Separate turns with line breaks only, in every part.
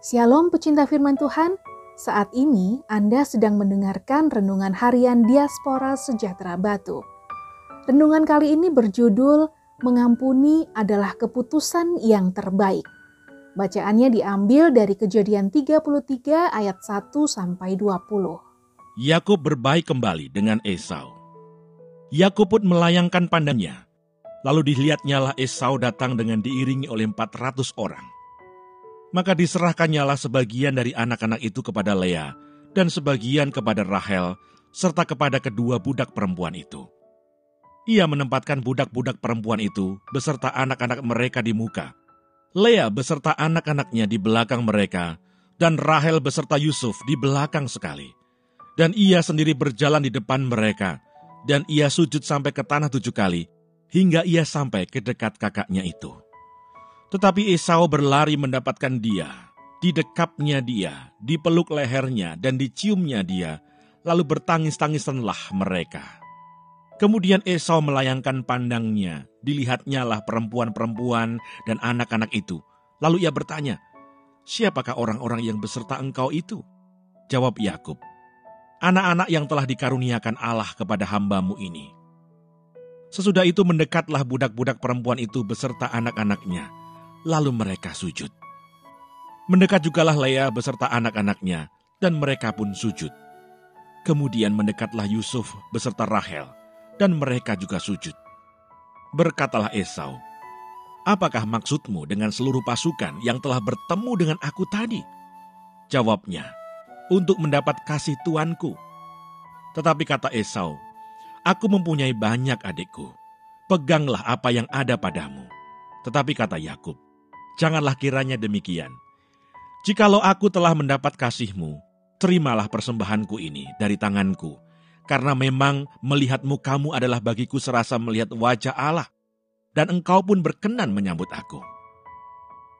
Shalom pecinta firman Tuhan, saat ini Anda sedang mendengarkan Renungan Harian Diaspora Sejahtera Batu. Renungan kali ini berjudul Mengampuni adalah keputusan yang terbaik. Bacaannya diambil dari Kejadian 33 ayat 1 sampai 20.
Yakub berbaik kembali dengan Esau. Yakub pun melayangkan pandangnya. Lalu dilihatnyalah Esau datang dengan diiringi oleh 400 orang maka diserahkannyalah sebagian dari anak-anak itu kepada Lea dan sebagian kepada Rahel serta kepada kedua budak perempuan itu. Ia menempatkan budak-budak perempuan itu beserta anak-anak mereka di muka. Lea beserta anak-anaknya di belakang mereka dan Rahel beserta Yusuf di belakang sekali. Dan ia sendiri berjalan di depan mereka dan ia sujud sampai ke tanah tujuh kali hingga ia sampai ke dekat kakaknya itu. Tetapi Esau berlari mendapatkan dia, didekapnya dia, dipeluk lehernya, dan diciumnya dia, lalu bertangis-tangisanlah mereka. Kemudian Esau melayangkan pandangnya, dilihatnya lah perempuan-perempuan dan anak-anak itu. Lalu ia bertanya, siapakah orang-orang yang beserta engkau itu? Jawab Yakub, anak-anak yang telah dikaruniakan Allah kepada hambamu ini. Sesudah itu mendekatlah budak-budak perempuan itu beserta anak-anaknya, lalu mereka sujud. Mendekat jugalah Lea beserta anak-anaknya, dan mereka pun sujud. Kemudian mendekatlah Yusuf beserta Rahel, dan mereka juga sujud. Berkatalah Esau, Apakah maksudmu dengan seluruh pasukan yang telah bertemu dengan aku tadi? Jawabnya, untuk mendapat kasih tuanku. Tetapi kata Esau, Aku mempunyai banyak adikku. Peganglah apa yang ada padamu. Tetapi kata Yakub, Janganlah kiranya demikian. Jikalau aku telah mendapat kasihmu, terimalah persembahanku ini dari tanganku, karena memang melihatmu kamu adalah bagiku serasa melihat wajah Allah, dan engkau pun berkenan menyambut aku.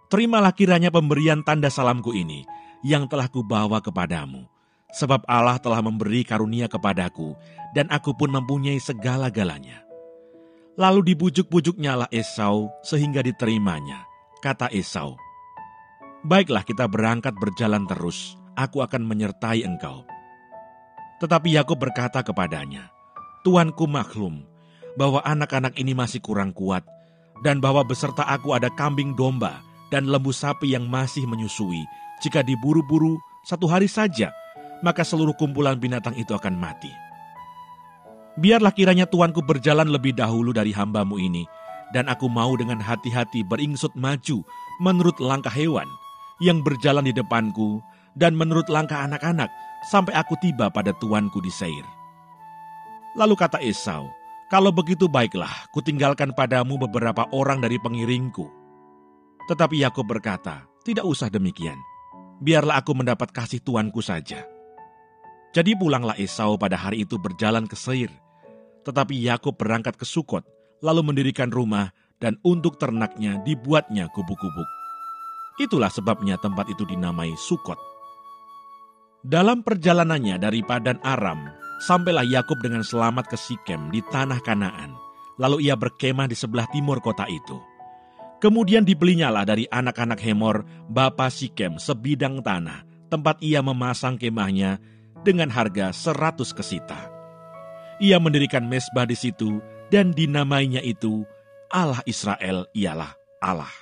Terimalah kiranya pemberian tanda salamku ini, yang telah kubawa kepadamu, sebab Allah telah memberi karunia kepadaku, dan aku pun mempunyai segala-galanya. Lalu dibujuk-bujuknya lah Esau sehingga diterimanya kata Esau. Baiklah kita berangkat berjalan terus, aku akan menyertai engkau. Tetapi Yakub berkata kepadanya, Tuanku maklum bahwa anak-anak ini masih kurang kuat, dan bahwa beserta aku ada kambing domba dan lembu sapi yang masih menyusui. Jika diburu-buru satu hari saja, maka seluruh kumpulan binatang itu akan mati. Biarlah kiranya tuanku berjalan lebih dahulu dari hambamu ini, dan aku mau dengan hati-hati beringsut maju menurut langkah hewan yang berjalan di depanku dan menurut langkah anak-anak sampai aku tiba pada tuanku di Seir. Lalu kata Esau, kalau begitu baiklah, kutinggalkan padamu beberapa orang dari pengiringku. Tetapi Yakub berkata, tidak usah demikian. Biarlah aku mendapat kasih tuanku saja. Jadi pulanglah Esau pada hari itu berjalan ke Seir. Tetapi Yakub berangkat ke Sukot, lalu mendirikan rumah, dan untuk ternaknya dibuatnya kubuk-kubuk. Itulah sebabnya tempat itu dinamai Sukot. Dalam perjalanannya dari Padan Aram, sampailah Yakub dengan selamat ke Sikem di tanah Kanaan. Lalu ia berkemah di sebelah timur kota itu. Kemudian dibelinyalah dari anak-anak Hemor, bapa Sikem, sebidang tanah, tempat ia memasang kemahnya dengan harga seratus kesita. Ia mendirikan mesbah di situ dan dinamainya itu Allah Israel ialah Allah.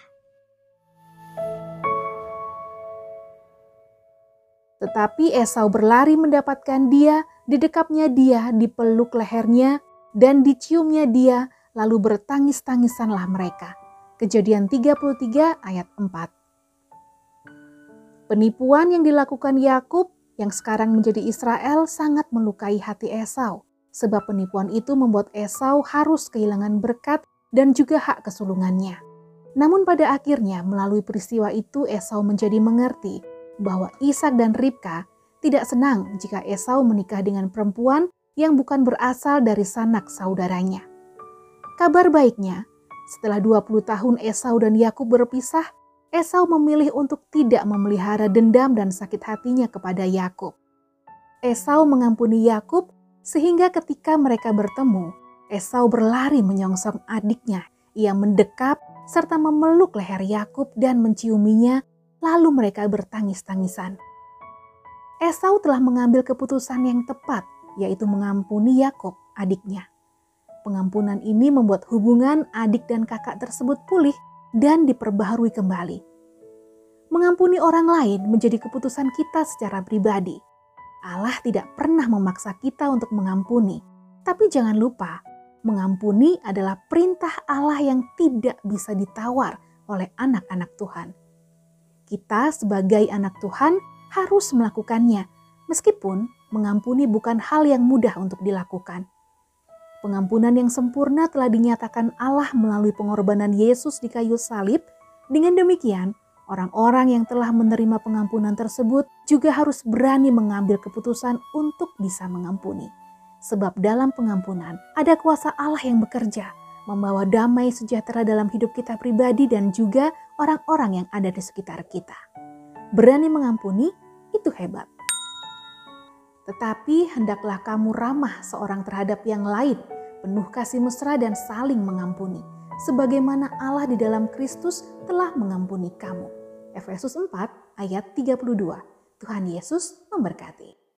Tetapi Esau berlari mendapatkan dia, didekapnya dia, dipeluk lehernya, dan diciumnya dia, lalu bertangis-tangisanlah mereka. Kejadian 33 ayat 4 Penipuan yang dilakukan Yakub yang sekarang menjadi Israel sangat melukai hati Esau sebab penipuan itu membuat Esau harus kehilangan berkat dan juga hak kesulungannya. Namun pada akhirnya melalui peristiwa itu Esau menjadi mengerti bahwa Ishak dan Ribka tidak senang jika Esau menikah dengan perempuan yang bukan berasal dari sanak saudaranya. Kabar baiknya, setelah 20 tahun Esau dan Yakub berpisah, Esau memilih untuk tidak memelihara dendam dan sakit hatinya kepada Yakub. Esau mengampuni Yakub sehingga ketika mereka bertemu, Esau berlari menyongsong adiknya. Ia mendekap serta memeluk leher Yakub dan menciuminya, lalu mereka bertangis-tangisan. Esau telah mengambil keputusan yang tepat, yaitu mengampuni Yakob, adiknya. Pengampunan ini membuat hubungan adik dan kakak tersebut pulih dan diperbaharui kembali. Mengampuni orang lain menjadi keputusan kita secara pribadi. Allah tidak pernah memaksa kita untuk mengampuni, tapi jangan lupa, mengampuni adalah perintah Allah yang tidak bisa ditawar oleh anak-anak Tuhan. Kita, sebagai anak Tuhan, harus melakukannya, meskipun mengampuni bukan hal yang mudah untuk dilakukan. Pengampunan yang sempurna telah dinyatakan Allah melalui pengorbanan Yesus di kayu salib. Dengan demikian, orang-orang yang telah menerima pengampunan tersebut juga harus berani mengambil keputusan untuk bisa mengampuni. Sebab dalam pengampunan ada kuasa Allah yang bekerja, membawa damai sejahtera dalam hidup kita pribadi dan juga orang-orang yang ada di sekitar kita berani mengampuni, itu hebat. Tetapi hendaklah kamu ramah seorang terhadap yang lain, penuh kasih mesra dan saling mengampuni, sebagaimana Allah di dalam Kristus telah mengampuni kamu. Efesus 4 ayat 32. Tuhan Yesus memberkati.